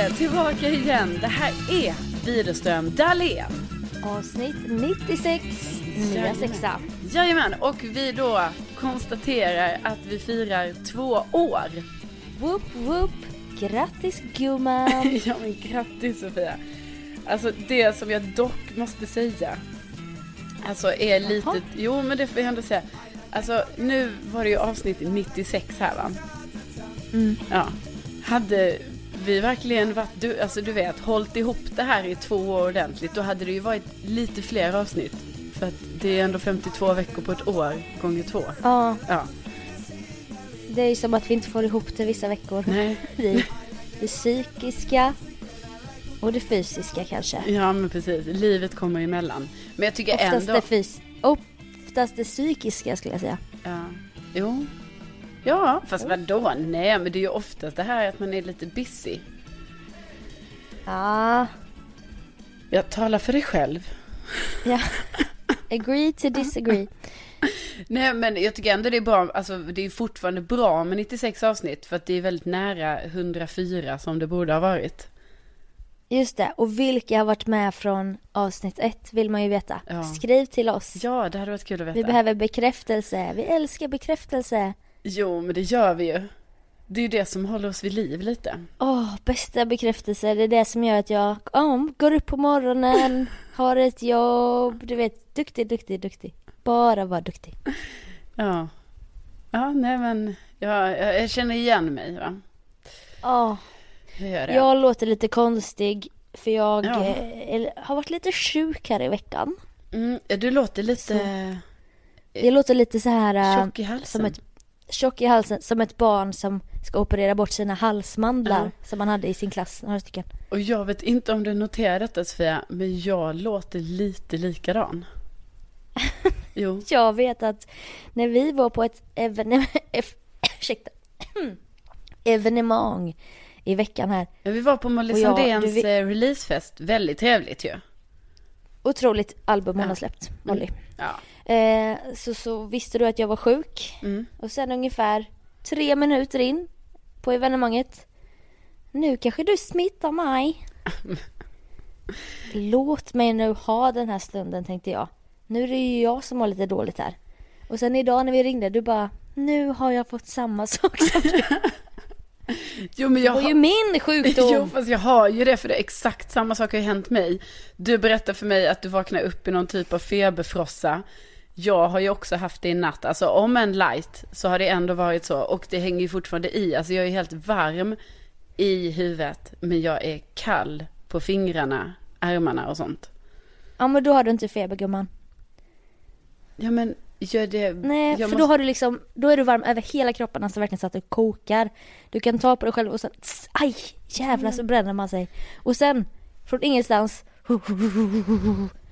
Är vi tillbaka igen. Det här är Widerström Dahlén. Avsnitt 96, nya sexa. Jajamän, och vi då konstaterar att vi firar två år. Whoop whoop. Grattis gumman. ja men grattis Sofia. Alltså det som jag dock måste säga. Alltså är lite, Jaha. jo men det får jag ändå säga. Alltså nu var det ju avsnitt 96 här va? Mm. Ja. Hade vi verkligen varit, du, alltså du vet, hållit ihop det här i två år ordentligt, då hade det ju varit lite fler avsnitt. För att det är ändå 52 veckor på ett år gånger två. Ja, Ja, det är ju som att vi inte får ihop det vissa veckor. nej. Vi, det psykiska och det fysiska kanske. Ja men precis, livet kommer emellan. Men jag tycker Oftast ändå... det fys Oftast det psykiska skulle jag säga. Ja, jo. Ja, fast vadå? Nej, men det är ju oftast det här att man är lite busy. Ja, Jag talar för dig själv. ja. Agree to disagree. Nej, men jag tycker ändå det är bra. Alltså, det är fortfarande bra med 96 avsnitt. För att det är väldigt nära 104 som det borde ha varit. Just det, och vilka har varit med från avsnitt ett vill man ju veta. Ja. Skriv till oss. Ja, det hade varit kul att veta. Vi behöver bekräftelse. Vi älskar bekräftelse. Jo, men det gör vi ju. Det är ju det som håller oss vid liv lite. Åh, bästa bekräftelse. Det är det som gör att jag oh, går upp på morgonen, har ett jobb. Du vet, duktig, duktig, duktig. Bara vara duktig. Ja. Ja, nej men. Ja, jag, jag känner igen mig, va? Åh, Jag det. jag låter lite konstig för jag Ja. eh, eller- har varit lite sjuk här i veckan. Mm, du låter lite Så- Jag låter lite så här eh, tjock i halsen. som ett tjock i halsen, som ett barn som ska operera bort sina halsmandlar Ja. som man hade i sin klass, några stycken. Och jag vet inte om du noterar detta Sofia, men jag låter lite likadan. Jo. Jag vet att när vi var på ett evenemang, evenemang i veckan här, Men vi var på Molly jag- Sandéns eh, releasefest. Väldigt trevligt ju. Otroligt album hon Ja. har släppt, Molly. Ja. Eh, så, så visste du att jag var sjuk Mm. och sen ungefär tre minuter in på evenemanget, nu kanske du smittar mig. Låt mig nu ha den här stunden tänkte jag. Nu är det ju jag som har lite dåligt här. Och sen idag när vi ringde, du bara, nu har jag fått samma sak som du. Jo men jag var ju har... min sjukdom. Jo fast jag har ju det för det är exakt samma sak har hänt mig. Du berättar för mig att du vaknar upp i någon typ av feberfrossa. Jag har ju också haft det i natt. Alltså om en light så har det ändå varit så. Och det hänger ju fortfarande i. Alltså jag är helt varm i huvudet. Men jag är kall på fingrarna, armarna och sånt. Ja men då har du inte feber gumman. Ja men gör det... Nej, för jag då måste- har du liksom, då är du varm över hela kroppen, alltså verkligen så att du kokar. Du kan ta på dig själv och sen, tss, aj, jävlar Mm. så bränner man sig. Och sen, från ingenstans, Ja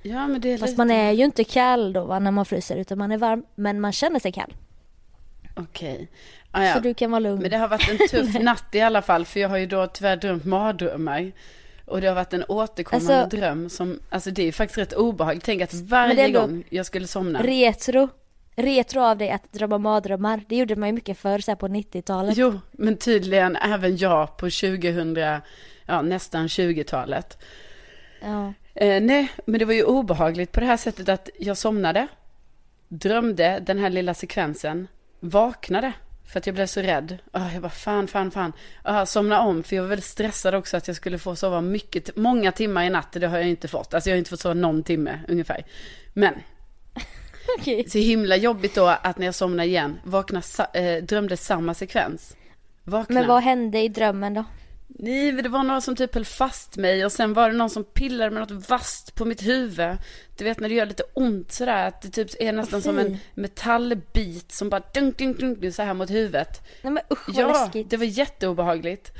Ja, men det är Fast lite... man är ju inte kall då va, när man fryser utan man är varm men man känner sig kall. Okej. Ah, ja. Så du kan vara lugn. Men det har varit en tuff natt i alla fall, för jag har ju då tyvärr drömt mardrömmar. Och det har varit en återkommande Alltså- dröm som, alltså det är faktiskt rätt obehagligt. Tänk att varje gång jag skulle somna. Retro. Retro av dig att drömma mardrömmar. Det gjorde man ju mycket förr så på 90-talet. Jo, men tydligen även jag på 2000, ja nästan 20-talet. Ja. Eh, nej, men det var ju obehagligt på det här sättet att jag somnade, drömde den här lilla sekvensen, vaknade för att jag blev så rädd. Ah, jag bara fan, fan, fan. Ah, somna om, för jag var väldigt stressad också att jag skulle få sova mycket, många timmar i natt. Det har jag inte fått. Alltså jag har inte fått sova någon timme ungefär. Men Okej. så himla jobbigt då att när jag somnade igen, vakna, eh, drömde samma sekvens. Vakna. Men vad hände i drömmen då? Nej, det var några som typ höll fast mig och sen var det någon som pillade med något vasst på mitt huvud. Du vet när det gör lite ont sådär, att det typ är nästan Åh, som fy. en metallbit som bara dunk, dunk, dunk, så här mot huvudet. Nej men usch vad Ja, läskigt. det var jätteobehagligt.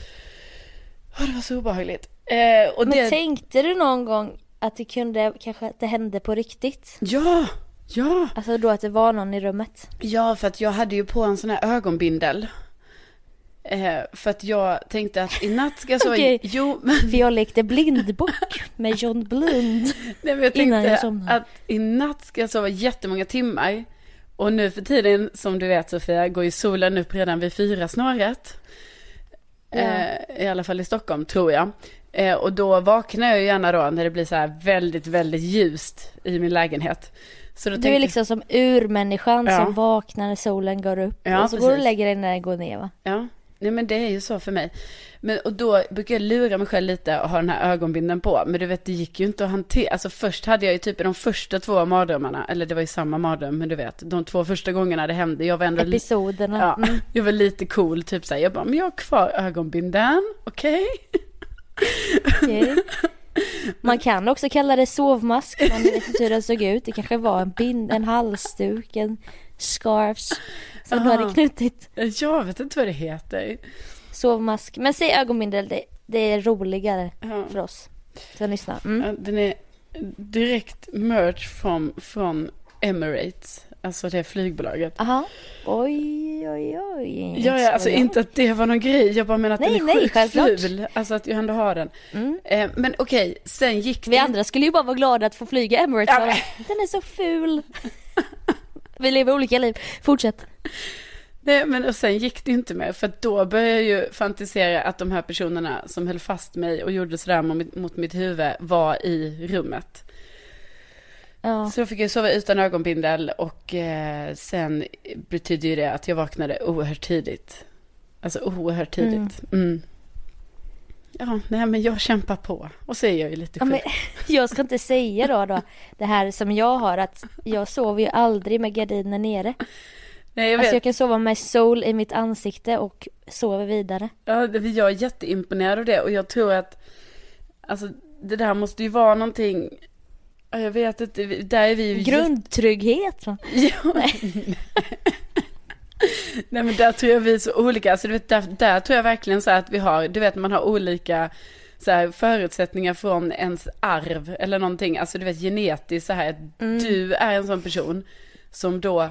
Ja, det var så obehagligt. Eh, och Men det... tänkte du någon gång att det kunde, kanske att det hände på riktigt? Ja, ja. Alltså då att det var någon i rummet? Ja, för att jag hade ju på en sån här ögonbindel. Eh, för att jag tänkte att i natt ska jag sova... Okej. Jo, men För jag lekte blindbock med John Blund. Nej, men jag Innan jag somnade. att i natt ska jag sova jättemånga timmar. Och nu för tiden, som du vet Sofia, går ju solen upp redan vid fyra snåret. Ja. Eh, I alla fall i Stockholm, tror jag. Eh, och då vaknar jag gärna då när det blir så här väldigt, väldigt ljust i min lägenhet. Så Du tänkte är liksom som urmänniskan Ja. som vaknar när solen går upp. Ja, och så går du och precis. lägger dig när den går ner va? Ja, nej men det är ju så för mig. Men, och då brukar jag lura mig själv lite och ha den här ögonbinden på. Men du vet, det gick ju inte att hantera. Alltså först hade jag ju typ i de första två mardrömmarna, eller det var ju samma mardröm, men du vet, de två första gångerna det hände, jag var ändå Episoderna. Ja, Mm. jag var lite cool, typ såhär, jag bara, men jag har kvar ögonbinden, okej? Okej. Man kan också kalla det sovmask. Man vet inte hur den såg ut. Det kanske var en, bind, en halsduk, en scarfs. Som du Aha. hade knutit. Jag vet inte vad det heter. Sovmask. Men säg ögonbindel, det, det är roligare Ja. för oss som lyssnar. Mm. Ja, Den är direkt merch från, från Emirates, alltså det flygbolaget. Aha. Oj, oj, oj. Ja, ja, alltså Så inte att det var någon grej, jag bara menar att Nej, den är nej, sjukt självklart. ful. Alltså att jag ändå har den. Mm. Eh, men okej, sen gick Vi det... andra skulle ju bara vara glada att få flyga Emirates. Ja, Den är så ful. Vi lever olika liv. Fortsätt. Nej, men och sen gick det inte mer, för då började jag ju fantisera att de här personerna som höll fast mig och gjorde sådär mot, mot mitt huvud var i rummet. Ja. Så då fick jag sova utan ögonbindel och eh, sen betyder ju det att jag vaknade oerhört tidigt. Alltså oerhört tidigt. Mm. Ja, nej men jag kämpar på. Och så är jag ju lite Ja, sjuk. men, jag ska inte säga då, då det här som jag har att jag sover ju aldrig med gardinen nere. nej, jag vet. Alltså jag kan sova med sol i mitt ansikte och sover vidare. Ja, jag är jätteimponerad av det och jag tror att alltså, det där måste ju vara någonting, ja, jag vet inte, där är vi ju Grundtrygghet. Ja. Nej men där tror jag vi är så olika, alltså du vet där, där tror jag verkligen så att vi har, du vet man har olika så här, förutsättningar från ens arv eller någonting, alltså du vet genetiskt så här, att du är en sån person som då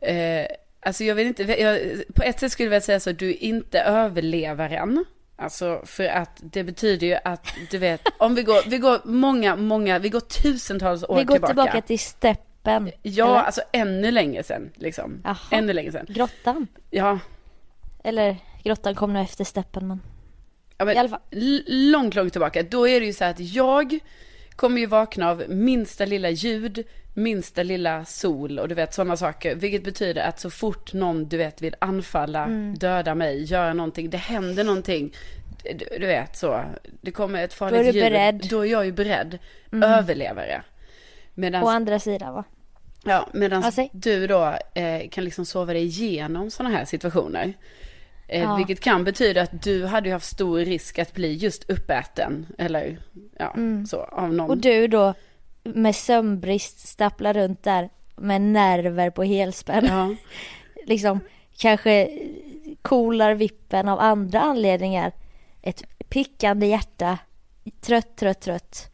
eh, Alltså jag vill inte, jag, på ett sätt skulle jag säga så, du är inte överlevaren. Alltså för att det betyder ju att, du vet, om vi går, vi går många, många, vi går tusentals år Vi går tillbaka. tillbaka till steppen. Ja, eller? alltså ännu längre sen, liksom. Ännu längre sen. Grottan. Ja, Eller grottan kom nog efter steppen men. ja men, I alla fall. långt, långt tillbaka. Då är det ju så här att jag kommer ju vakna av minsta lilla ljud, minsta lilla sol och du vet sådana saker. Vilket betyder att så fort någon du vet vill anfalla, Mm. döda mig, göra någonting, det händer någonting. Du, du vet så, det kommer ett farligt Då är du ljud. beredd. Mm. Då är jag ju beredd. Överlevare. Medan, Å andra sidan va? Ja, medan säg. du då eh, kan liksom sova dig igenom sådana här situationer. Eh, Ja. Vilket kan betyda att du hade ju haft stor risk att bli just uppäten. Eller ja, så av någon. Mm. Och du då med sömnbrist stapplar runt där med nerver på helspänn. Ja, liksom kanske kolar vippen av andra anledningar. Ett pickande hjärta, trött, trött, trött.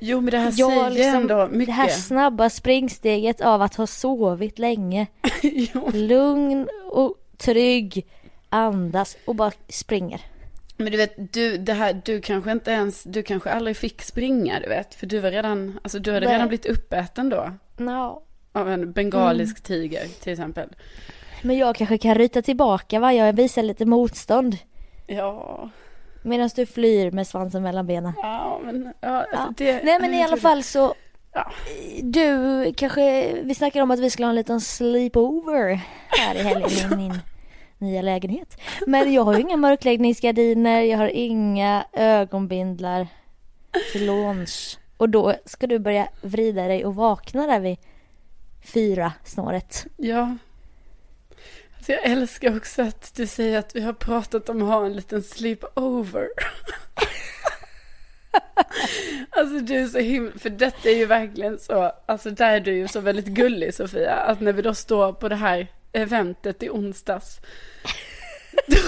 Jo men det här Jag säger liksom, ändå det mycket. här snabba springsteget av att ha sovit länge. Lugn och trygg. Andas och bara springer. Men du vet, du, det här, du kanske inte ens, du kanske aldrig fick springa du vet. För du var redan, alltså du hade Nej. redan blivit uppäten då. No. Av en bengalisk Mm. tiger till exempel. Men jag kanske kan ryta tillbaka va? Jag visar lite motstånd. Ja, Medan du flyr med svansen mellan benen. ja men, ja, Ja. det. Nej men i alla fall så Ja. Du kanske, vi snackade om att vi skulle ha en liten sleepover här i helgen i min nya lägenhet. Men jag har ju inga mörkläggningsgardiner, jag har inga ögonbindlar till låns. Och då ska du börja vrida dig och vakna där vid fyra snåret. Ja. Alltså jag älskar också att du säger att vi har pratat om att ha en liten sleepover. alltså du är så himla, för detta är ju verkligen så, alltså där är du ju så väldigt gullig Sofia, att när vi då står på det här eventet i onsdags. Då...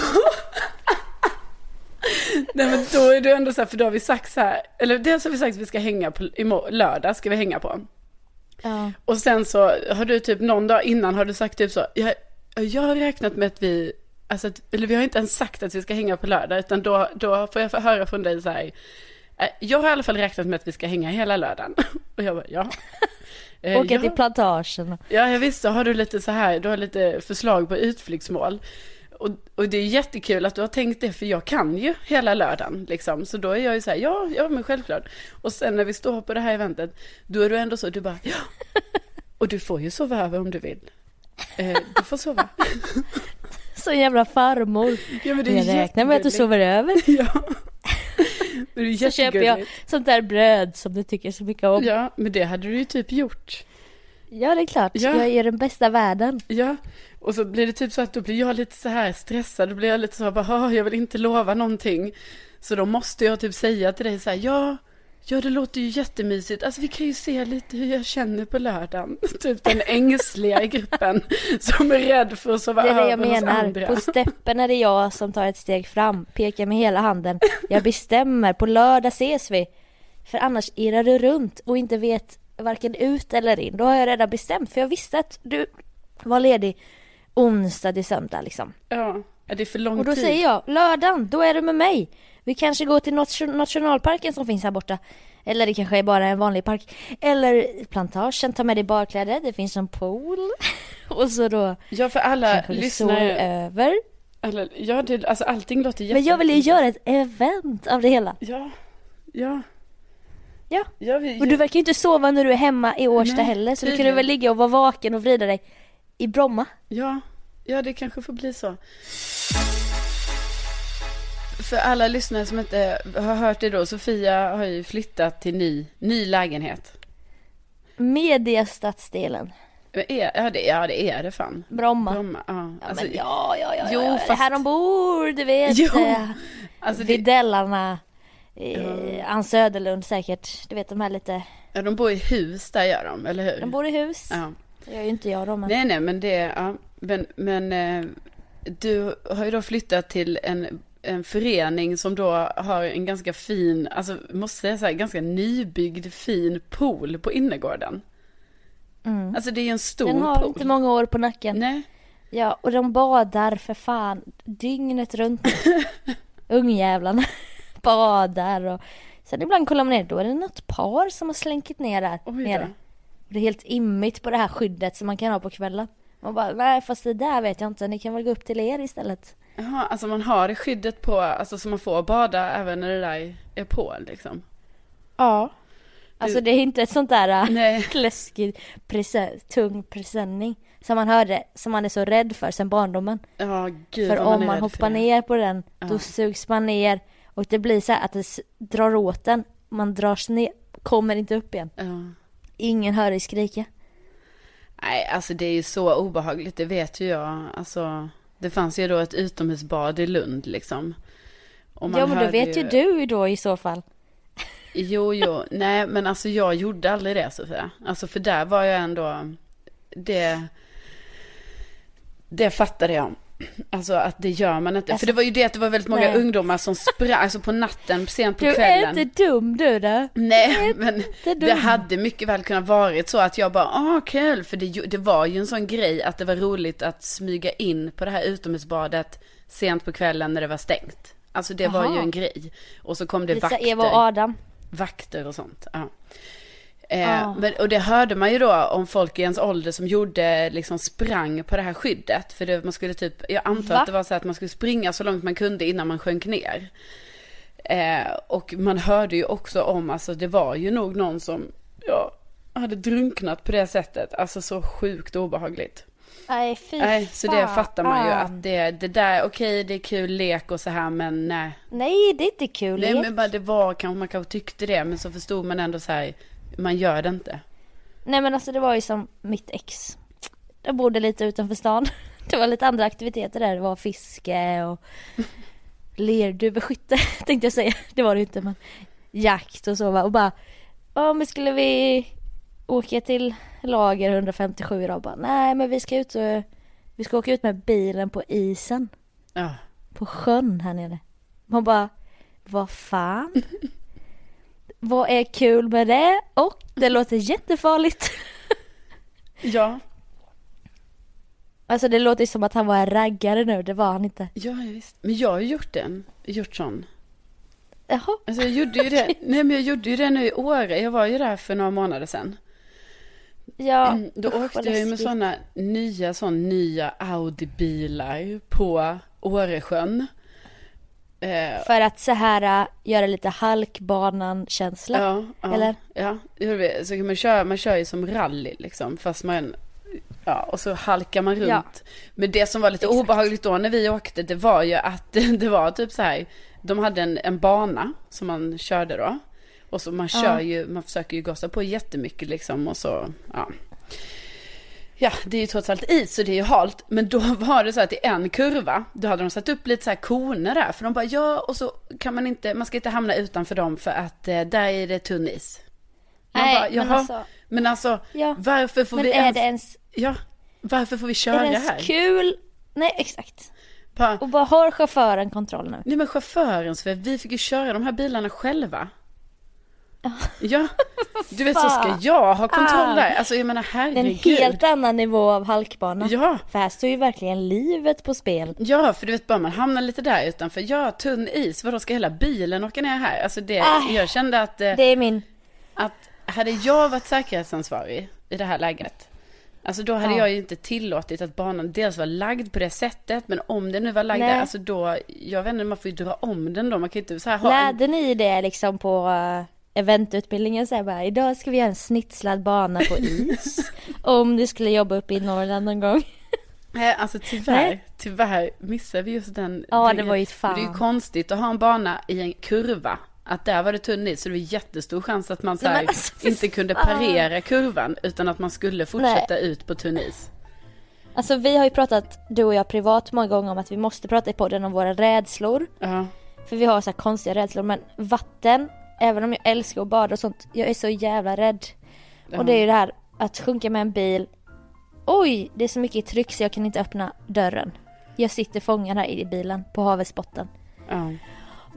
Nej men då är du ändå så här, för då har vi sagt så här, eller dels har vi sagt att vi ska hänga på, imorgon, lördag ska vi hänga på. Ja. Och sen så har du typ någon dag innan har du sagt typ så, jag, jag har räknat med att vi, alltså eller vi har inte ens sagt att vi ska hänga på lördag, utan då, då får jag få höra från dig så här, "Eh, jag har i alla fall räknat med att vi ska hänga hela lördagen. Och jag bara, ja. Eh, Åka ja. till plantagen. Ja, jag visste, har du lite så här, du har lite förslag på utflyktsmål. Och, och det är jättekul att du har tänkt det, för jag kan ju hela lördagen liksom. Så då är jag ju så här, ja, ja men självklart. Och sen när vi står på det här eventet, då är du ändå så, du bara, ja. Och du får ju sova över om du vill. Eh, du får sova. Så jävla farmor. Ja, men det är Jag räknar med att du sover över. Ja. Men det är Så köper jag sånt där bröd som du tycker så mycket om. Ja, men det hade du ju typ gjort. Ja, det är klart. Ja. Jag är den bästa världen. Ja, och så blir det typ så att då blir jag lite så här stressad, då blir jag lite så här, bara, "Ah, jag vill inte lova någonting. Så då måste jag typ säga till dig så här, ja, ja det låter ju jättemysigt, alltså vi kan ju se lite hur jag känner på lördagen. Typ den ängsliga i gruppen som är rädd för att sova Det är det över jag menar. På steppen är det jag som tar ett steg fram, pekar med hela handen. Jag bestämmer, på lördag ses vi. För annars irrar du runt och inte vet varken ut eller in. Då har jag redan bestämt, för jag visste att du var ledig onsdag till söndag liksom. Ja, ja, det är för lång Och då tid. säger jag, lördagen, då är du med mig. Vi kanske går till nation- nationalparken som finns här borta. Eller det kanske är bara en vanlig park. Eller plantagen, ta med dig badkläder, det finns en pool. Och så då Ja, för alla lyssnare, över. eller, ja, det, alltså allting låter jätte... Men jag vill ju göra ett event av det hela. Ja, ja. Ja. ja vi, Och du verkar ju inte sova när du är hemma i Årsta Nej, heller. Så du kan du väl ligga och vara vaken och vrida dig i Bromma. Ja, ja det kanske får bli så. För alla lyssnare som inte har hört det då, Sofia har ju flyttat till ny, ny lägenhet. Mediastadsdelen. Är, ja, det, ja, det är det fan. Bromma. Bromma, ja. Ja, Alltså, men ja, ja, ja, jo, ja, ja. fast- här de bor, du vet. Jo, eh, alltså Videllarna. Eh, Ann Söderlund säkert. Du vet de här lite. ja, de bor i hus där gör de, eller hur? De bor i hus. Ja. Det gör ju inte jag då men. Nej, nej, men det, ja, men, men eh, du har ju då flyttat till en, en förening som då har en ganska fin, alltså måste säga så här, ganska nybyggd fin pool på innergården. Mm. Alltså det är en stor Den har pool. inte många år på nacken. Nej, Ja, och de badar för fan dygnet runt. Ungjävlarna badar och sen ibland kollar man ner, då är det något par som har slänkit ner där nere. Och det är helt immigt på det här skyddet som man kan ha på kvällen. Man bara, nej fast det där vet jag inte, ni kan väl gå upp till er istället. Jaha, alltså man har det skyddet på, alltså så man får bada även när det där är på liksom. Ja. Alltså det är inte ett sånt där äh, Nej. läskigt, tung presenning som man hörde, som man är så rädd för sen barndomen. Ja, gud för om man rädd hoppar ner på den, Ja. då sugs man ner och det blir så här att det drar åt den. Man dras ner, kommer inte upp igen. Ja. Ingen hör dig skrika. Nej, alltså det är ju så obehagligt, det vet ju jag. Alltså, det fanns ju då ett utomhusbad i Lund liksom. Ja men då vet ju du då i så fall. Jo, jo, nej men alltså jag gjorde aldrig det Sofia. Alltså för där var jag ändå, det, det fattade jag. Alltså att det gör man inte. Alltså, För det var ju det att det var väldigt många nej. ungdomar som sprang, alltså på natten, sent på Du är kvällen. inte dum du då. Nej, men det hade mycket väl kunnat varit så att jag bara, åh kul, för det, det var ju en sån grej att det var roligt att smyga in på det här utomhusbadet sent på kvällen när det var stängt. Alltså det var Jaha. ju en grej. Och så kom det Lite så vakter. Eva och Adam. vakter och sånt. Ja. Eh, men, och det hörde man ju då om folk i ens ålder som gjorde, liksom sprang på det här skyddet. För det, man skulle typ, jag antar Va? att det var så att man skulle springa så långt man kunde innan man sjönk ner. Eh, och man hörde ju också om, alltså det var ju nog någon som, ja, hade drunknat på det sättet. Alltså så sjukt obehagligt. Nej fy Nej, så det fattar man ju att det, det där, okej det är kul lek och så här men nej. Nej det är inte kul. Nej lek. men bara det var kanske, man kanske tyckte det men så förstod man ändå så här, man gör det inte. Nej men alltså det var ju som mitt ex. Jag bodde lite utanför stan. Det var lite andra aktiviteter där. Det var fiske och lerduveskytte tänkte jag säga. Det var det inte men jakt och så va. Och bara, ja men skulle vi åka till lager 157 idag? Bara, nej men vi ska ut och vi ska åka ut med bilen på isen. Ja. På sjön här nere. Man bara, vad fan? Vad är kul med det? Och det låter jättefarligt. Ja, Alltså det låter som att han var en raggare nu, det var han inte. ja visst. Men jag har gjort den, gjort sån. Jaha. Alltså jag gjorde ju det, nej men jag gjorde ju det nu i Åre, jag var ju där för några månader sedan. Ja, Mm, Då usch, åkte jag ju med sådana nya, sån nya Audi-bilar på Åresjön. Eh, För att så här äh, göra lite halkbanan-känsla. ja, ja, eller? Ja. Så kan man köra, man kör ju som rally liksom, fast man, ja, och så halkar man runt. Ja. Men det som var lite Exakt. obehagligt då när vi åkte, det var ju att det var typ så här, de hade en, en bana som man körde då. Och så man kör Ja. ju, man försöker ju gasa på jättemycket liksom och så, ja. Ja, det är ju trots allt is så det är ju halt. Men då var det så att i en kurva, då hade de satt upp lite så här koner där. För de bara, ja, och så kan man inte, man ska inte hamna utanför dem för att eh, där är det tunn is. Man Nej, bara, men jaha, alltså- men alltså, Ja. varför får Men vi är ens, det ens, ja, varför får vi är köra det ens här? kul? Nej, exakt. Bara, Och vad har chauffören kontroll nu? nej men chauffören, så vi fick ju köra de här bilarna själva. Ja, du vet så ska jag ha kontroll Ah. där. Alltså jag menar är en herregud. helt annan nivå av halkbana. Ja, För här står ju verkligen livet på spel. Ja, för du vet bara man hamnar lite där utanför. Ja, tunn is, vadå ska hela bilen åka ner här? Alltså det, Ah, jag kände att, eh, Det är min... att hade jag varit säkerhetsansvarig i det här läget, alltså då hade Ja. jag ju inte tillåtit att banan dels var lagd på det sättet, men om den nu var lagd Nej. där, alltså då, jag vet inte, man får ju dra om den då, man kan ju inte så här ha en, Lärde ni det liksom på uh, eventutbildningen så här bara, idag ska vi göra en snitslad bana på is. Om du skulle jobba uppe i Norrland någon gång. Nej, alltså tyvärr, Nej. tyvärr missade vi just den. Ja, det var ju men Det är ju fan. konstigt att ha en bana i en kurva. Att där var det tunn is, så det var jättestor chans att man så Nej, här, alltså, inte kunde fan. parera kurvan, utan att man skulle fortsätta ut på tunn is. Alltså vi har ju pratat, du och jag privat många gånger om att vi måste prata i podden om våra rädslor. Ja, För vi har så här konstiga rädslor men vatten, även om jag älskar att bada och sånt, jag är så jävla rädd. Och det är ju det här att sjunka med en bil. Oj, det är så mycket tryck så jag kan inte öppna dörren. Jag sitter fångad här i bilen på havets botten. ja.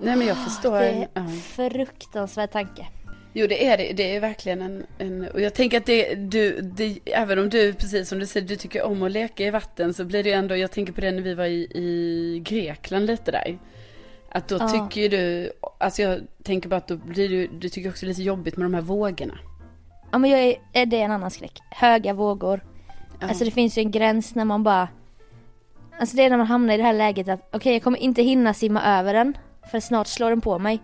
Nej men jag förstår. Det är en fruktansvärd tanke. Jo det är det, det är verkligen en, en och jag tänker att det, du, det, även om du, precis som du säger, du tycker om att leka i vatten så blir det ju ändå, jag tänker på det när vi var i, i Grekland lite där. Att då Ja. tycker ju du, alltså jag tänker bara att då blir du, du tycker också lite jobbigt med de här vågorna. Ja men jag är, är det en annan skräck. Höga vågor. Ja. Alltså det finns ju en gräns när man bara Alltså det är när man hamnar i det här läget att okej jag kommer inte hinna simma över den för snart slår den på mig.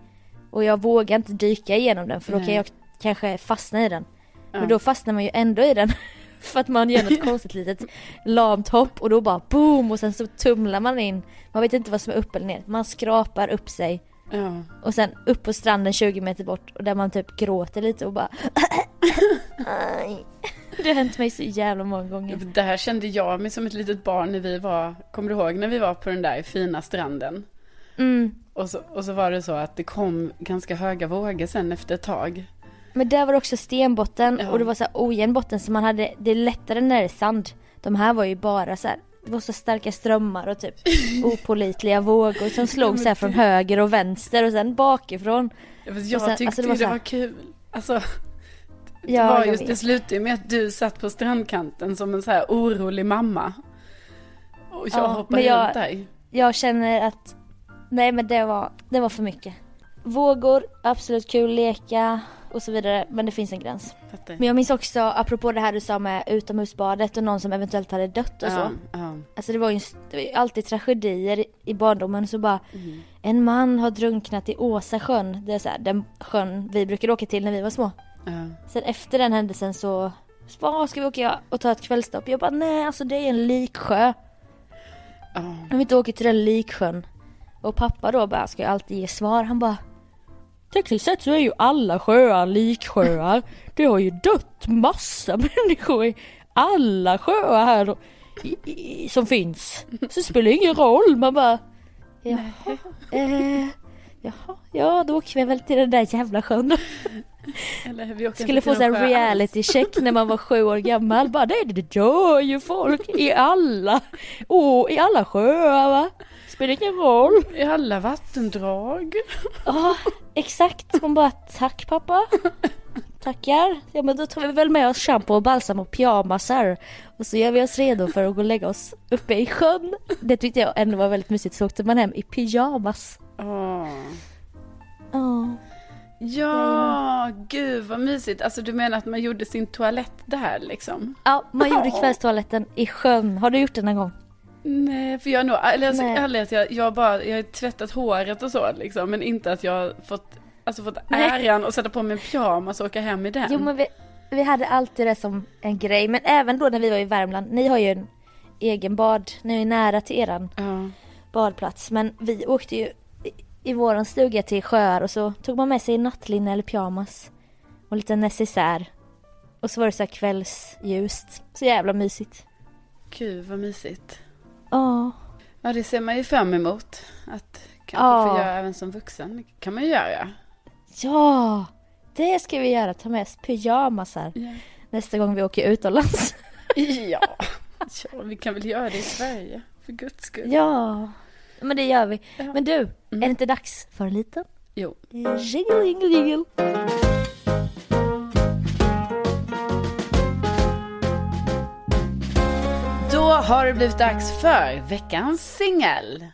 Och jag vågar inte dyka igenom den för då kan jag kanske fastna i den. Ja. Men då fastnar man ju ändå i den. för att man gör något konstigt litet lamt hopp och då bara boom och sen så tumlar man in. Man vet inte vad som är upp eller ner. Man skrapar upp sig Ja. och sen upp på stranden 20 meter bort och där man typ gråter lite och bara. Det har hänt mig så jävla många gånger. Det här kände jag mig som ett litet barn när vi var, kommer du ihåg när vi var på den där fina stranden? Mm. Och så, och så var det så att det kom ganska höga vågor sen efter ett tag. Men där var det också stenbotten Ja. och det var så här ojämn botten så man hade det lättare när det är sand. De här var ju bara så här det var så starka strömmar och typ opolitliga vågor som slog så här från höger och vänster och sen bakifrån. Ja, fast Jag sen- tyckte alltså, det var det var, kul. Alltså, det Ja, var just, det slutade ju med att du satt på strandkanten som en så här orolig mamma. Och jag Ja, hoppade jag- runt dig. Jag känner att, nej men det var, det var för mycket. Vågor, absolut kul, leka och så vidare, men det finns en gräns. Fattar. Men jag minns också, apropå det här du sa med utomhusbadet och någon som eventuellt hade dött och så. Ja, ja. Alltså det var ju det var alltid tragedier i- barndomen så bara Mm. En man har drunknat i Åsasjön. Det är så här, den sjön vi brukade åka till när vi var små. ja. Sen efter den händelsen så Vad ska vi åka och ta ett kvällstopp? Jag bara nej alltså det är en liksjö. Jag vill inte åka till den liksjön. Och pappa då bara ska ju alltid ge svar. Han bara Tekniskt sett så är ju alla sjöar liksjöar. Det har ju dött massa människor i alla sjöar här i, i, som finns. Så det spelar ingen roll. Man bara Jaha, eh, jaha, ja då åker vi väl till den där jävla sjön. Skulle få alls. reality check när man var sju år gammal. Bara nej det dör ju folk i alla, oh, i alla sjöar va. Spelar ingen roll. I alla vattendrag. Ja, exakt. Man bara tack pappa. Tackar. Ja men då tar vi väl med oss shampoo och balsam och pyjamasar. Och så gör vi oss redo för att gå och lägga oss uppe i sjön. Det tyckte jag ändå var väldigt mysigt. Så åkte man hem i pyjamas. Åh. Ja. Ja, gud vad mysigt. Alltså du menar att man gjorde sin toalett där liksom? Ja, man gjorde kvällstoaletten i sjön. Har du gjort det någon gång? Nej, för jag har nog, eller alltså, ärligt jag, jag bara, jag har tvättat håret och så liksom, men inte att jag har fått, alltså fått Nej. äran att sätta på mig en pyjamas och åka hem i den. Jo men vi, vi hade alltid det som en grej. Men även då när vi var i Värmland. Ni har ju en egen bad. Ni är nära till eran Ja. badplats. Men vi åkte ju i, i våran stuga till sjöar och så tog man med sig nattlinne eller pyjamas. Och lite necessär. Och så var det så här kvällsljust. Så jävla mysigt. Gud vad mysigt. Ja. Ja, det ser man ju fram emot. Att kanske Ja. få göra även som vuxen. Det kan man ju göra. Ja! Det ska vi göra. Ta med oss pyjamasar. Ja. Nästa gång vi åker utomlands. Ja. ja, vi kan väl göra det i Sverige. För guds skull. ja. Men det gör vi. Ja. Men du, Mm. är det inte dags för en liten Jo. Jingle, jingle, jingle. Har det blivit dags för veckans singel.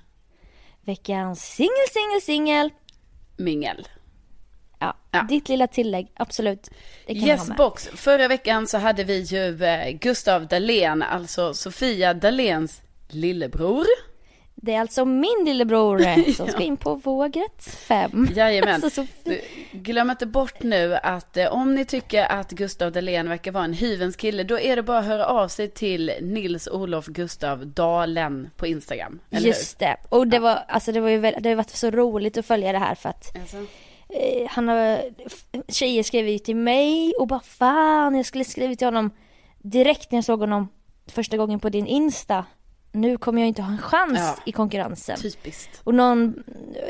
Veckans singel, singel, singel. Mingel. Ja, Ja. ditt lilla tillägg, absolut. Det kan Yes box. Förra veckan så hade vi ju eh, Gustav Dahlén, alltså Sofia Dahléns lillebror. Det är alltså min lillebror eh, som ska in på vågrätt 5. Jajamän. Alltså, så Du, Glöm inte bort nu att eh, om ni tycker att Gustav Dahlén verkar vara en hyvens kille, då är det bara att höra av sig till Nils Olof Gustav Dalen på Instagram. Just det. Och det var, alltså det var ju det har varit så roligt att följa det här för att hur? Alltså, eh, han har, tjejer skrev ju till mig och bara fan jag skulle skrivit till honom direkt när jag såg honom första gången på din Insta. Nu kommer jag inte ha en chans Ja. i konkurrensen. typiskt. Och någon,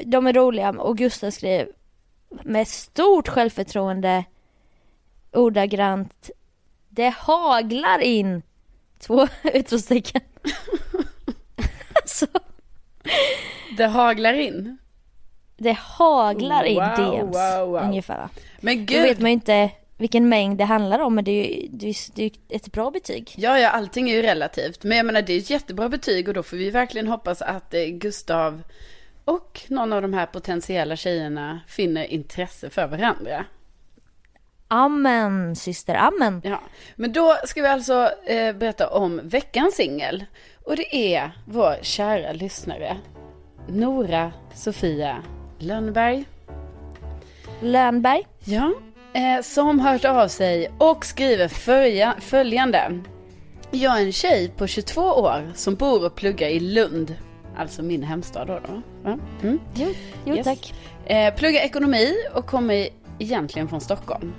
de är roliga och Gustav skrev med stort självförtroende ordagrant Det haglar in! Två utropstecken. alltså, Det haglar in. det haglar in Wow, DMs wow, wow. ungefär. Men gud. vet man inte vilken mängd det handlar om men det är ju det är, det är ett bra betyg. Ja, ja, allting är ju relativt. Men jag menar, det är ett jättebra betyg och då får vi verkligen hoppas att eh, Gustav och någon av de här potentiella tjejerna finner intresse för varandra. Amen syster, amen. Ja, men då ska vi alltså eh, berätta om veckans singel. Och det är vår kära lyssnare, Nora Sofia Lönnberg. Lönberg. Ja, eh, som hört av sig och skriver följa, följande. Jag är en tjej på 22 år som bor och pluggar i Lund. Alltså min hemstad då. då. Mm. Jo, jo Yes. tack. Eh, pluggar ekonomi och kommer egentligen från Stockholm.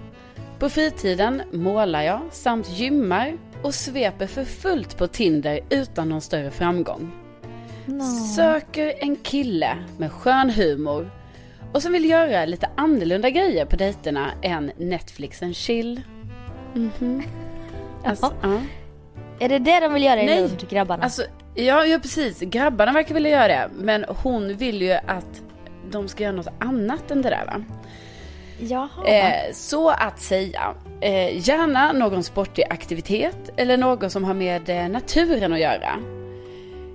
På fritiden målar jag samt gymmar och sveper för fullt på Tinder utan någon större framgång. Söker en kille med skön humor och som vill göra lite annorlunda grejer på dejterna än Netflix and chill. Mhm. Alltså, Jaha. ja. Är det det de vill göra i Nej. Lund grabbarna? Alltså, Ja, ja, precis. Grabbarna verkar vilja göra det. Men hon vill ju att de ska göra något annat än det där va? Jaha. Eh, så att säga, eh, gärna någon sportig aktivitet eller något som har med eh, naturen att göra.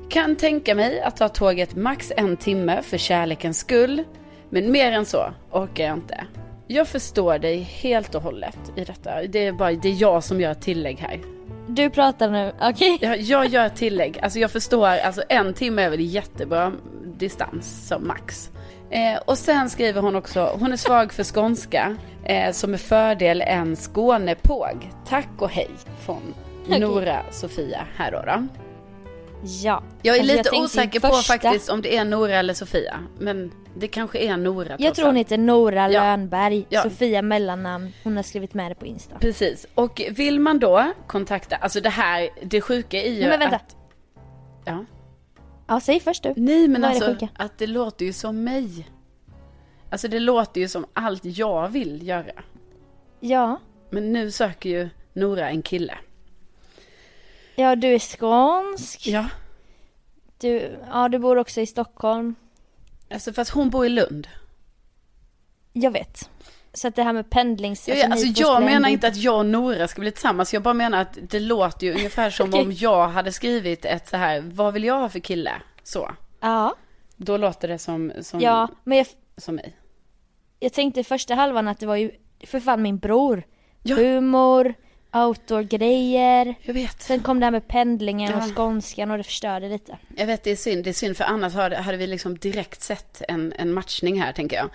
Kan tänka mig att ta tåget max en timme för kärlekens skull. Men mer än så orkar jag inte. Jag förstår dig helt och hållet i detta. Det är bara det är jag som gör tillägg här. Du pratar nu, okej? Jag, jag gör tillägg. Alltså jag förstår, alltså en timme är väl jättebra distans som max. Eh, och sen skriver hon också, hon är svag för skånska, eh, som med fördel en Skånepåg. Tack och hej från. Nora Sofia här då. då. Ja. Jag är lite tänkte osäker första- på faktiskt om det är Nora eller Sofia. Men det kanske är Nora Jag tror hon heter Nora Ja. Lönberg. Ja. Sofia mellannamn. Hon har skrivit med det på Insta. Precis, och vill man då kontakta, alltså det här, det sjuka är ju Nej, men vänta. att... Ja. Ja, säg först du. Nej men Vad det alltså sjuka? att det låter ju som mig. Alltså det låter ju som allt jag vill göra. Ja. Men nu söker ju Nora en kille. Ja, du är skånsk. Ja. Du, ja, du bor också i Stockholm. Alltså fast hon bor i Lund. Jag vet. Så att det här med pendlings... Ja, ja, alltså två jag menar inte att jag och Nora ska bli tillsammans. Jag bara menar att det låter ju ungefär som Okej. om jag hade skrivit ett så här, vad vill jag ha för kille? Så. Ja. Då låter det som, som, Ja, men jag, som mig. jag tänkte i första halvan att det var ju för fan min bror. Ja. Humor, outdoor-grejer. Jag vet. Sen kom det här med pendlingen Ja. och skånskan och det förstörde lite. Jag vet, det är synd. Det är synd för annars hade, hade vi liksom direkt sett en, en matchning här, tänker jag.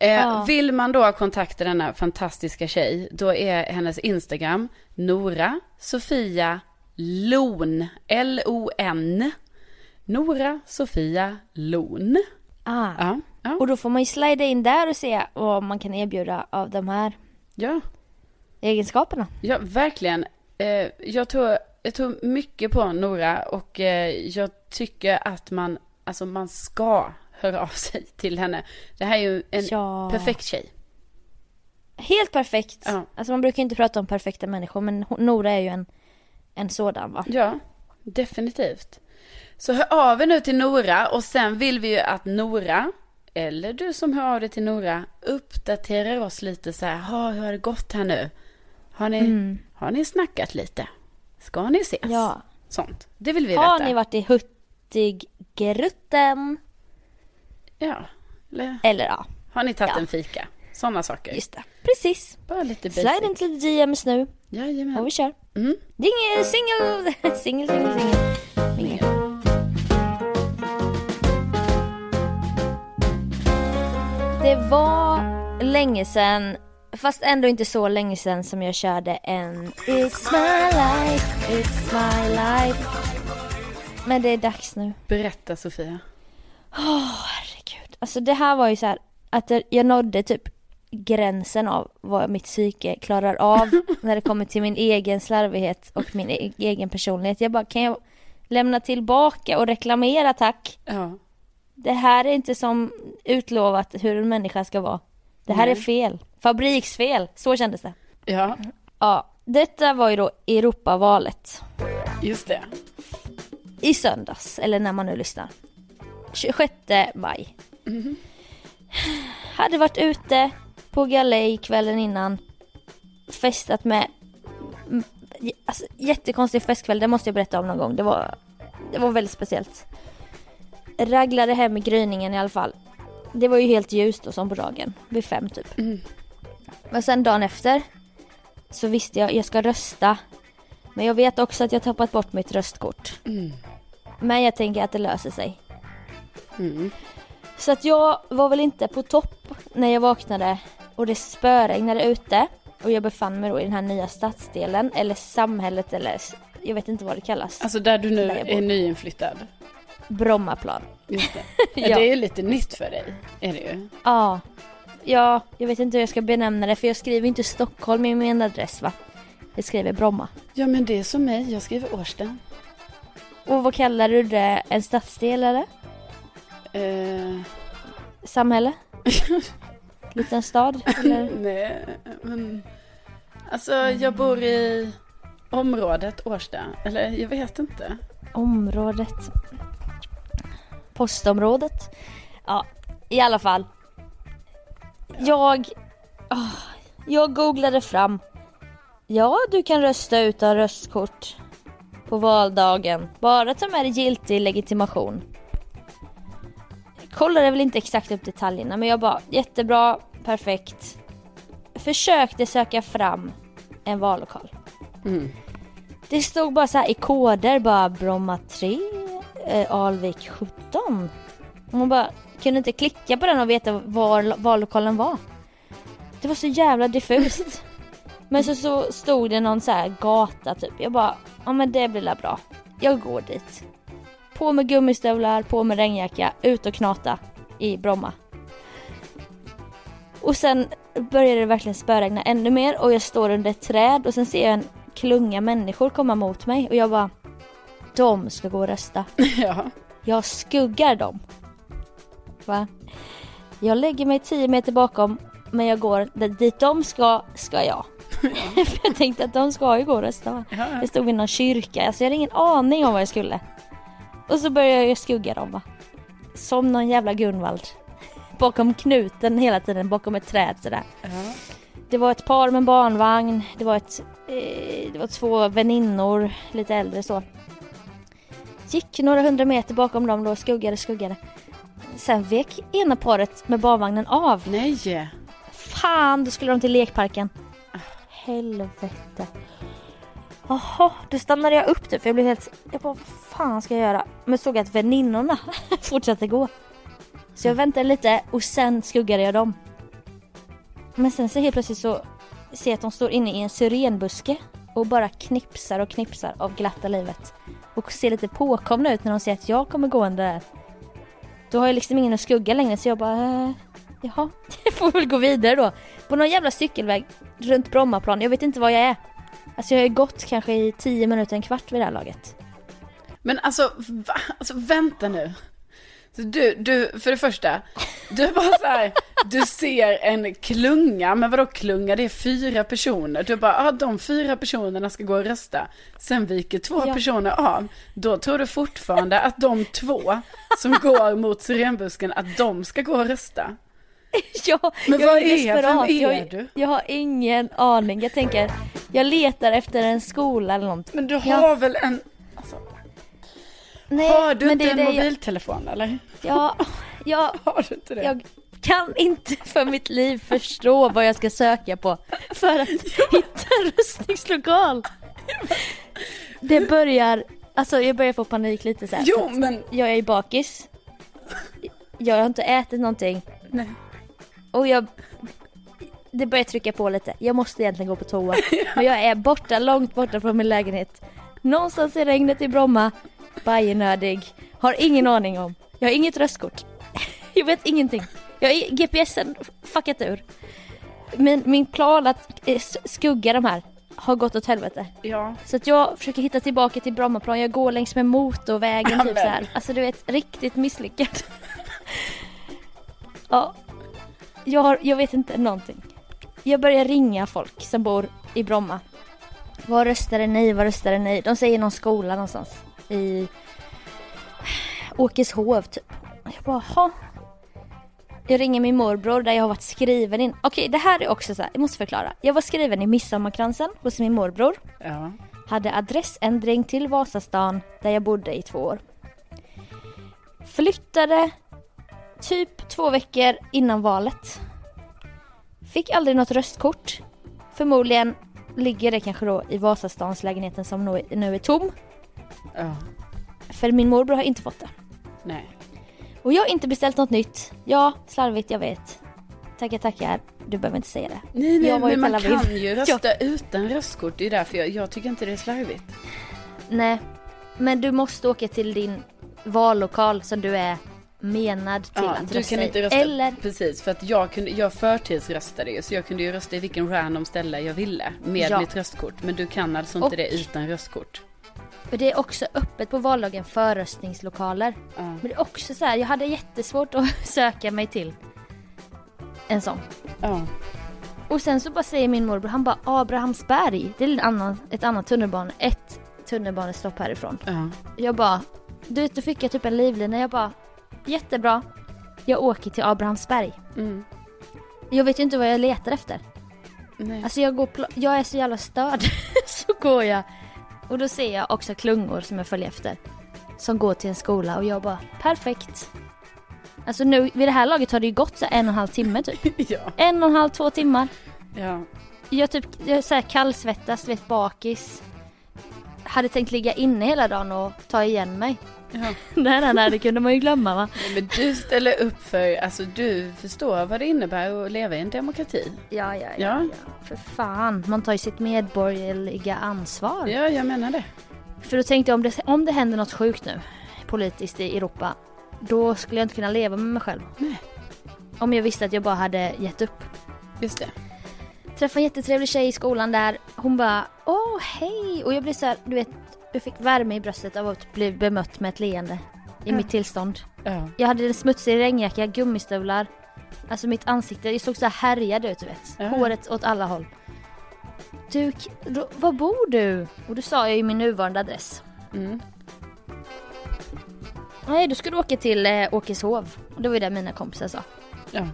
Eh, Ja. Vill man då kontakta denna fantastiska tjej, då är hennes Instagram Nora Sofia Lon. L-O-N. Nora Sofia Lon. Ah. Ja, ja, Och då får man ju slida in där och se vad man kan erbjuda av de här ja, egenskaperna. ja verkligen. Eh, jag, tror, jag tror mycket på Nora och eh, jag tycker att man, alltså man ska höra av sig till henne. Det här är ju en Ja. perfekt tjej. Helt perfekt. Ja. Alltså man brukar inte prata om perfekta människor men Nora är ju en, en sådan va? Ja, definitivt. Så hör av er nu till Nora och sen vill vi ju att Nora, eller du som hör av dig till Nora, uppdaterar oss lite så här. Ha, hur har det gått här nu? Har ni, har ni snackat lite? Ska ni ses? Mm. Ja. Sånt. Det vill vi Har veta. ni varit i Hurtigruten? Ja. Eller Eller ja, har ni tagit Ja. en fika? Sådana saker. just det. Precis. Bara lite basic. Slide in till DMs nu och Jajamän. vi kör. Mm. Ding, singel, singel, singel, singel. Mingel. Det var länge sedan, fast ändå inte så länge sedan som jag körde en It's my life, it's my life. Men det är dags nu. Berätta Sofia. Herregud. Alltså det här var ju så här att jag- nådde typ gränsen av vad mitt psyke klarar av när det kommer till min egen slarvighet och min e- egen personlighet. Jag bara, kan jag lämna tillbaka och reklamera tack? Ja. Det här är inte som utlovat hur en människa ska vara. Det här är Nej. fel. Fabriksfel. Så kändes det. Ja, Ja, detta var ju då Europavalet just det. i söndags, eller när man nu lyssnar. 26 maj. Hade varit ute på galej kvällen innan. Festat med, mm, alltså, jättekonstig festkväll, det måste jag berätta om någon gång. Det var, det var väldigt speciellt. Raglade hem i gryningen i alla fall. Det var ju helt ljust då som på dagen, vid fem typ. Men sen dagen efter så visste jag, jag ska rösta. Men jag vet också att jag tappat bort mitt röstkort. Men jag tänker att det löser sig. Mm. Så att jag var väl inte på topp när jag vaknade och det spöregnade ute. Och jag befann mig då i den här nya stadsdelen, eller samhället, eller jag vet inte vad det kallas. Alltså där du nu Där är nyinflyttad. Brommaplan. Just det. Ja. Det är ju lite nytt för dig. Är det ju. Ja. Ja, jag vet inte hur jag ska benämna det för jag skriver inte Stockholm i min adress va? Jag skriver Bromma. Ja men det är som mig. Jag skriver Årsta. Och vad kallar du det? En stadsdel eller? Eh, Samhälle? Liten stad? Eller? nej men. Alltså jag bor i området Årsta. Eller jag vet inte. området. Postområdet. Ja, i alla fall. Jag... åh, jag googlade fram. Ja, du kan rösta utan röstkort på valdagen. Bara ta med dig giltig legitimation. Kollade väl inte exakt upp detaljerna men jag bara jättebra, perfekt. Försökte söka fram en vallokal. Mm. Det stod bara så här i koder bara Bromma 3, eh, Alvik 17. Och man bara kunde inte klicka på den och veta var vallokalen var. Det var så jävla diffust. Men så, så stod det någon så här gata typ. Jag bara, ja men det blir la bra. Jag går dit. På med gummistövlar, på med regnjacka, ut och knata i Bromma. Och sen började det verkligen spöregna ännu mer och jag står under ett träd och sen ser jag en klunga människor komma mot mig och jag bara De ska gå och rösta. Ja. Jag skuggar dem. Va? Jag lägger mig 10 meter bakom men jag går dit de ska, ska jag. För jag tänkte att de ska ju gå och rösta va? Ja, ja. Jag stod vid någon kyrka, alltså jag hade ingen aning om vad jag skulle. Och så började jag skugga dem va. Som någon jävla Gunvald. Bakom knuten hela tiden, bakom ett träd sådär. Ja. Det var ett par med en barnvagn, det var, ett, eh, det var två väninnor, lite äldre så. Gick några hundra meter bakom dem då, skuggade, skuggade. Sen vek ena paret med barnvagnen av. Nej. Fan, då skulle de till lekparken. Helvete. Jaha, då stannade jag upp typ för jag blev helt... Jag bara, vad fan ska jag göra? Men såg att väninnorna fortsatte gå. Så jag väntade lite och sen skuggade jag dem. Men sen så helt plötsligt så ser jag att de står inne i en syrenbuske och bara knipsar och knipsar av glatta livet. Och ser lite påkomna ut när de ser att jag kommer gående där. Då har jag liksom ingen att skugga längre så jag bara, eh, jaha, jag får väl gå vidare då. På någon jävla cykelväg runt Brommaplan, jag vet inte var jag är. Alltså jag har ju gått kanske i 10 minuter, en kvart vid det här laget. Men alltså, va? alltså vänta nu. Så du, du, för det första, du är bara så här, du ser en klunga, men vadå klunga? Det är fyra personer. Du bara, ah, de fyra personerna ska gå och rösta. Sen viker två Ja. personer av. Då tror du fortfarande att de två som går mot syrenbusken, att de ska gå och rösta. Ja, Men jag vad är desperat. vem är jag, du? jag har ingen aning. Jag tänker, jag letar efter en skola eller något. Men du har Ja. väl en, alltså, Nej, har du inte en det jag, mobiltelefon eller? ja, jag, Har du inte det? jag kan inte för mitt liv förstå vad jag ska söka på för att hitta en röstningslokal. Det börjar, alltså jag börjar få panik lite så här. Jo, men, Jag är bakis. Jag har inte ätit någonting. nej. Och jag... Det börjar trycka på lite. Jag måste egentligen gå på toa. Men jag är borta, långt borta från min lägenhet. Någonstans i regnet i Bromma. Bajenödig. Har ingen aning om. Jag har inget röstkort. Jag vet ingenting. Jag GPSen fuckat ur. Men min plan att eh, skugga de här har gått åt helvete. Ja. Så att jag försöker hitta tillbaka till Brommaplan. Jag går längs med motorvägen typ Amen. så här. Alltså du vet, riktigt misslyckad. ja. Jag, har, jag vet inte någonting. Jag börjar ringa folk som bor i Bromma. Vad röstade ni? Vad röstade ni? De säger någon skola någonstans. I Åkeshov typ. Jag bara. Jag ringer min morbror där jag har varit skriven in. Okej, det här är också så här, jag måste förklara. Jag var skriven i Midsommarkransen hos min morbror. Ja. Hade adressändring till Vasastan där jag bodde i två år. Flyttade typ två veckor innan valet. Fick aldrig något röstkort. Förmodligen ligger det kanske då i Vasastans lägenheten som nu är, nu är tom. Ja. För min morbror har inte fått det. Nej. Och jag har inte beställt något nytt. Ja, slarvigt, jag vet. Tackar, tackar. Du behöver inte säga det. Nej, nej men man kan ju rösta utan röstkort. Det är därför jag, jag tycker inte det är slarvigt. Nej, men du måste åka till din vallokal som du är menad till Ja, att du rösta kan inte rösta. Eller, Precis, för att jag, kunde, jag förtidsröstade ju. Så jag kunde ju rösta i vilken random ställe jag ville. Med Ja. mitt röstkort. Men du kan alltså inte Och- det utan röstkort. För det är också öppet på vallagen förröstningslokaler. Ja. Men det är också så här, jag hade jättesvårt att söka mig till en sån. Ja. Och sen så bara säger min morbror, han bara Abrahamsberg, det är en annan, ett annat tunnelbana, ett tunnelbanestopp härifrån. Ja. Jag bara, du vet då fick jag typ en livlina. Jag bara, jättebra. Jag åker till Abrahamsberg. Mm. Jag vet ju inte vad jag letar efter. Nej. Alltså jag går, jag är så jävla störd. så går jag. Och då ser jag också klungor som jag följer efter. Som går till en skola och jag bara, perfekt. Alltså nu, vid det här laget har det ju gått så en och en halv timme typ. ja. En och en halv, två timmar. Ja. Jag typ, jag så här kallsvettas, vet bakis. Hade tänkt ligga inne hela dagen och ta igen mig. Ja. nej, nej, nej, det kunde man ju glömma va. Men du ställer upp för, alltså du förstår vad det innebär att leva i en demokrati. Ja, ja, Ja. ja. För fan, man tar ju sitt medborgerliga ansvar. Ja, jag menar det. För då tänkte jag om det, om det händer något sjukt nu politiskt i Europa. Då skulle jag inte kunna leva med mig själv. Nej. Om jag visste att jag bara hade gett upp. Just det. Träffade en jättetrevlig tjej i skolan där. Hon bara åh hej. Och jag blev så här, du vet, jag fick värme i bröstet av att bli bemött med ett leende. I mitt tillstånd. Ja. Jag hade en smutsig regnjacka, gummistövlar. Alltså mitt ansikte, jag såg så här härjad ut du vet. Håret åt alla håll. Du, då, var bor du? Och då sa jag ju min nuvarande adress. Mm. Nej, då ska du åka till eh, Åkeshov. Det var ju det mina kompisar sa. Ja.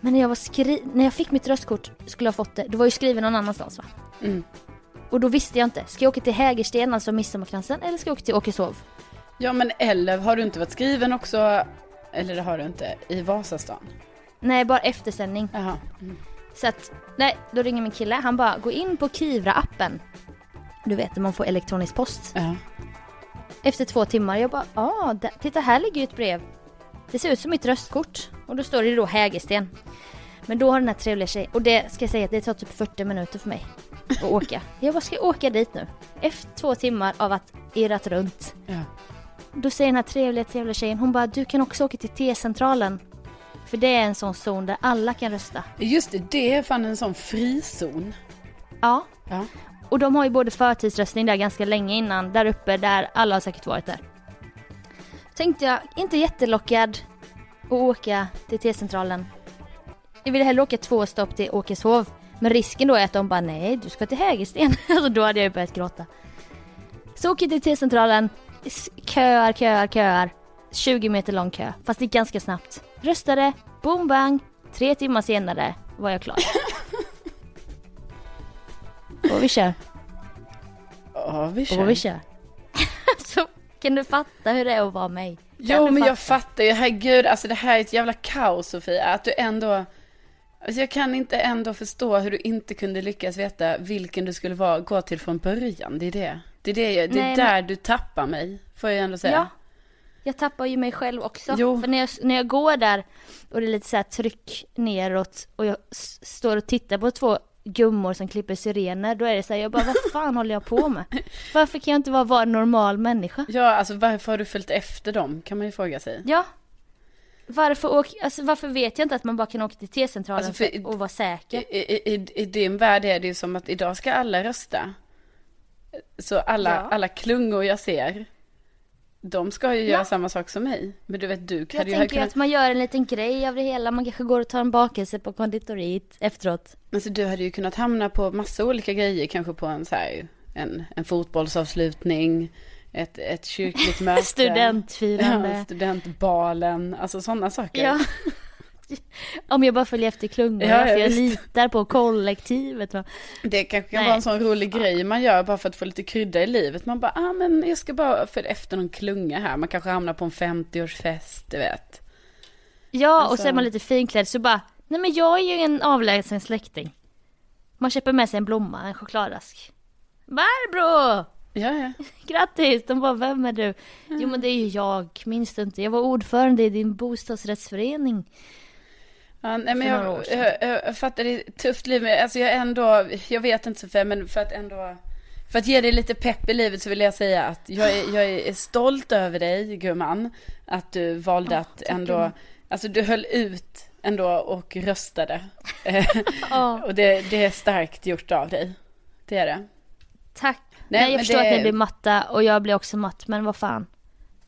Men när jag, var skri- när jag fick mitt röstkort skulle jag fått det. Det var ju skrivet någon annanstans va? Mm. Och då visste jag inte. Ska jag åka till Hägersten, alltså Midsommarkransen, eller ska jag åka till Åkeshov? Ja, men eller har du inte varit skriven också, eller det har du inte, i Vasastan? Nej, bara eftersändning. Jaha. Mm. Så att, nej, då ringer min kille. Han bara, gå in på Kivra-appen. Du vet, när man får elektronisk post. Ja. Efter två timmar, jag bara, ah, där- titta här ligger ju ett brev. Det ser ut som mitt röstkort. Och då står det då Hägersten. Men då har den här trevliga tjejen, och det ska jag säga det tar typ 40 minuter för mig att åka. Jag bara, ska jag åka dit nu? Efter två timmar av att irrat runt. Ja. Då säger den här trevliga, trevliga tjejen, hon bara, du kan också åka till T-centralen. För det är en sån zon där alla kan rösta. Just det, det är fan en sån frizon. Ja, Ja. Och de har ju både förtidsröstning där ganska länge innan, där uppe där alla har säkert varit där. Tänkte jag, inte jättelockad att åka till T-centralen. Jag ville hellre åka två stopp till Åkeshov. Men risken då är att de bara nej, du ska till Hägersten. Alltså då hade jag ju börjat gråta. Så åker jag till T-centralen, köar, köar, köar. 20 meter lång kö, fast det gick ganska snabbt. Röstade, boom bang, tre timmar senare var jag klar. Och vi kör. Ja, vi kör. Och vi kör. så kan du fatta hur det är att vara mig? Kan Jo, men jag fatta? fattar ju. Herregud, alltså det här är ett jävla kaos, Sofia. Att du ändå... Alltså jag kan inte ändå förstå hur du inte kunde lyckas veta vilken du skulle vara, gå till från början. Det är det. Det är, det, jag- det är Nej, där du tappar mig, får jag ändå säga. Ja. Jag tappar ju mig själv också. Jo. För när jag, när jag går där och det är lite så här tryck neråt och jag står och tittar på två gummor som klipper syrener, då är det så här, jag bara vad fan håller jag på med? Varför kan jag inte bara vara en normal människa? Ja, alltså varför har du följt efter dem, kan man ju fråga sig. Ja. Varför, åk, alltså, varför vet jag inte att man bara kan åka till T-centralen Alltså, för- och vara säker? I, i, i, I din värld är det ju som att idag ska alla rösta. Så alla, Ja. alla klungor jag ser, de ska ju Ja. göra samma sak som mig. Men du vet, du Jag hade ju tänker kunnat... att man gör en liten grej av det hela, man kanske går och tar en bakelse på konditoriet efteråt. Alltså du hade ju kunnat hamna på massa olika grejer, kanske på en så här, en, en fotbollsavslutning, ett, ett kyrkligt möte. Studentfirande. Ja, studentbalen, alltså sådana saker. Ja. Om jag bara följer efter klungorna, Ja, för jag visst. litar på kollektivet. Det kanske kan Nej. vara en sån rolig grej man gör bara för att få lite krydda i livet. Man bara, ah men jag ska bara följa efter någon klunga här. Man kanske hamnar på en 50-årsfest, du vet. Ja, och Alltså- så är man lite finklädd så bara, nej men jag är ju en avlägsen släkting. Man köper med sig en blomma, en chokladask. Barbro! Ja, ja. Grattis! De bara, vem är du? Jo men det är ju jag, minns du inte? Jag var ordförande i din bostadsrättsförening. Ja, nej, men jag, jag, jag, jag fattar det är ett tufft liv, men alltså jag ändå, jag vet inte Sofia, men för att ändå, för att ge dig lite pepp i livet så vill jag säga att jag är, jag är stolt över dig gumman, att du valde Åh, att ändå, gumman. alltså du höll ut ändå och röstade. Och det, det är starkt gjort av dig, det är det. tack. Nej, Nej, jag förstår det- att ni blir matta och jag blir också matt, men vad fan.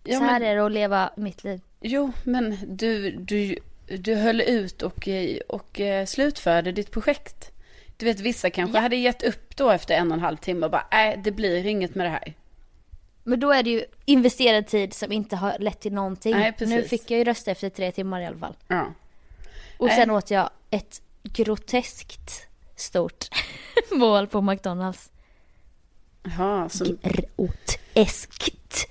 Ja, så här men- är det att leva mitt liv. Jo, men du, du, du höll ut och, och eh, slutförde ditt projekt. Du vet vissa kanske hade gett upp då efter en och en halv timme och bara, nej det blir inget med det här. Men då är det ju investerad tid som inte har lett till någonting. Nej, nu fick jag ju rösta efter tre timmar i alla fall. Ja. Och sen åt jag ett groteskt stort mål på McDonalds. Jaha, som, Groteskt.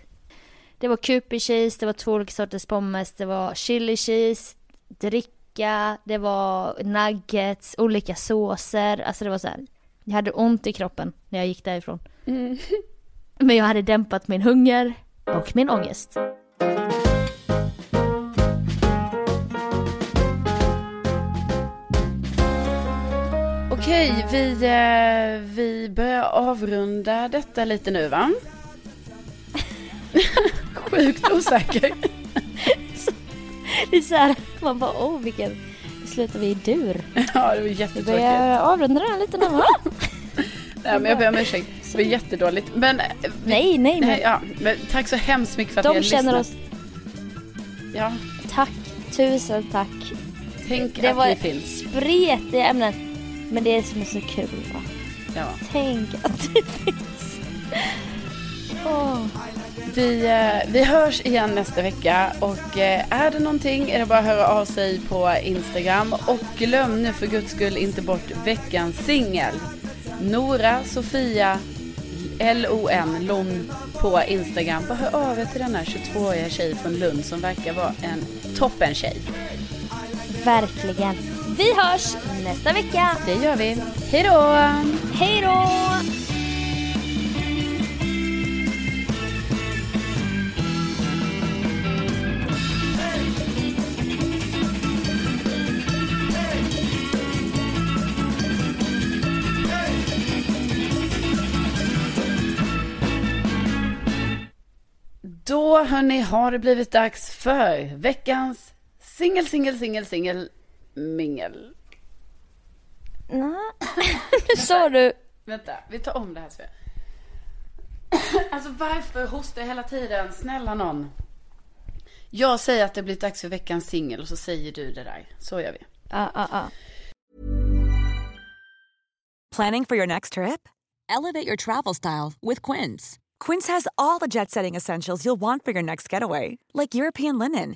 Det var Cooper cheese, det var två olika sorters pommes, det var chili cheese, dricka, det var nuggets, olika såser. Alltså det var så här. Jag hade ont i kroppen när jag gick därifrån. Men jag hade dämpat min hunger och min ångest. Okej, vi, eh, vi börjar avrunda detta lite nu va? Sjukt osäker. Det är så här, man bara åh vilken, nu slutar vi i dur. Ja, det var Vi jättetråkigt. börjar avrunda den lite nu va? Nej, men jag ber om ursäkt. Det var jättedåligt. Men, eh, vi, Nej, nej, men ja, men tack så hemskt mycket för att ni de har känner lyssnat. oss, Ja, tack, tusen tack. tänk Det att var- ni finns. Spretiga ämnen. Men det är som är så kul va? Ja. Tänk att det finns. Åh. Vi, eh, vi hörs igen nästa vecka och eh, är det någonting är det bara att höra av sig på Instagram och glöm nu för guds skull inte bort veckans singel. Nora Sofia L-O-N Lon på Instagram. Bara hör av er till den här 22-åriga tjej från Lund som verkar vara en toppen tjej. Verkligen. Vi hörs nästa vecka. Det gör vi. Hej då! Hej då! Då hörni har det blivit dags för veckans singel, singel, singel, singel, mingel. Nej. Nu sa du. Vänta, vi tar om det här Sofia. Alltså varför hostar jag hela tiden? Snälla någon. Jag säger att det blir dags för veckans singel och så säger du det där. Så gör vi. Ja, ja, ja. Planning for your next trip? Elevate your travel style with Quince. Quince has all the jet setting essentials you'll want for your next getaway, like European linen,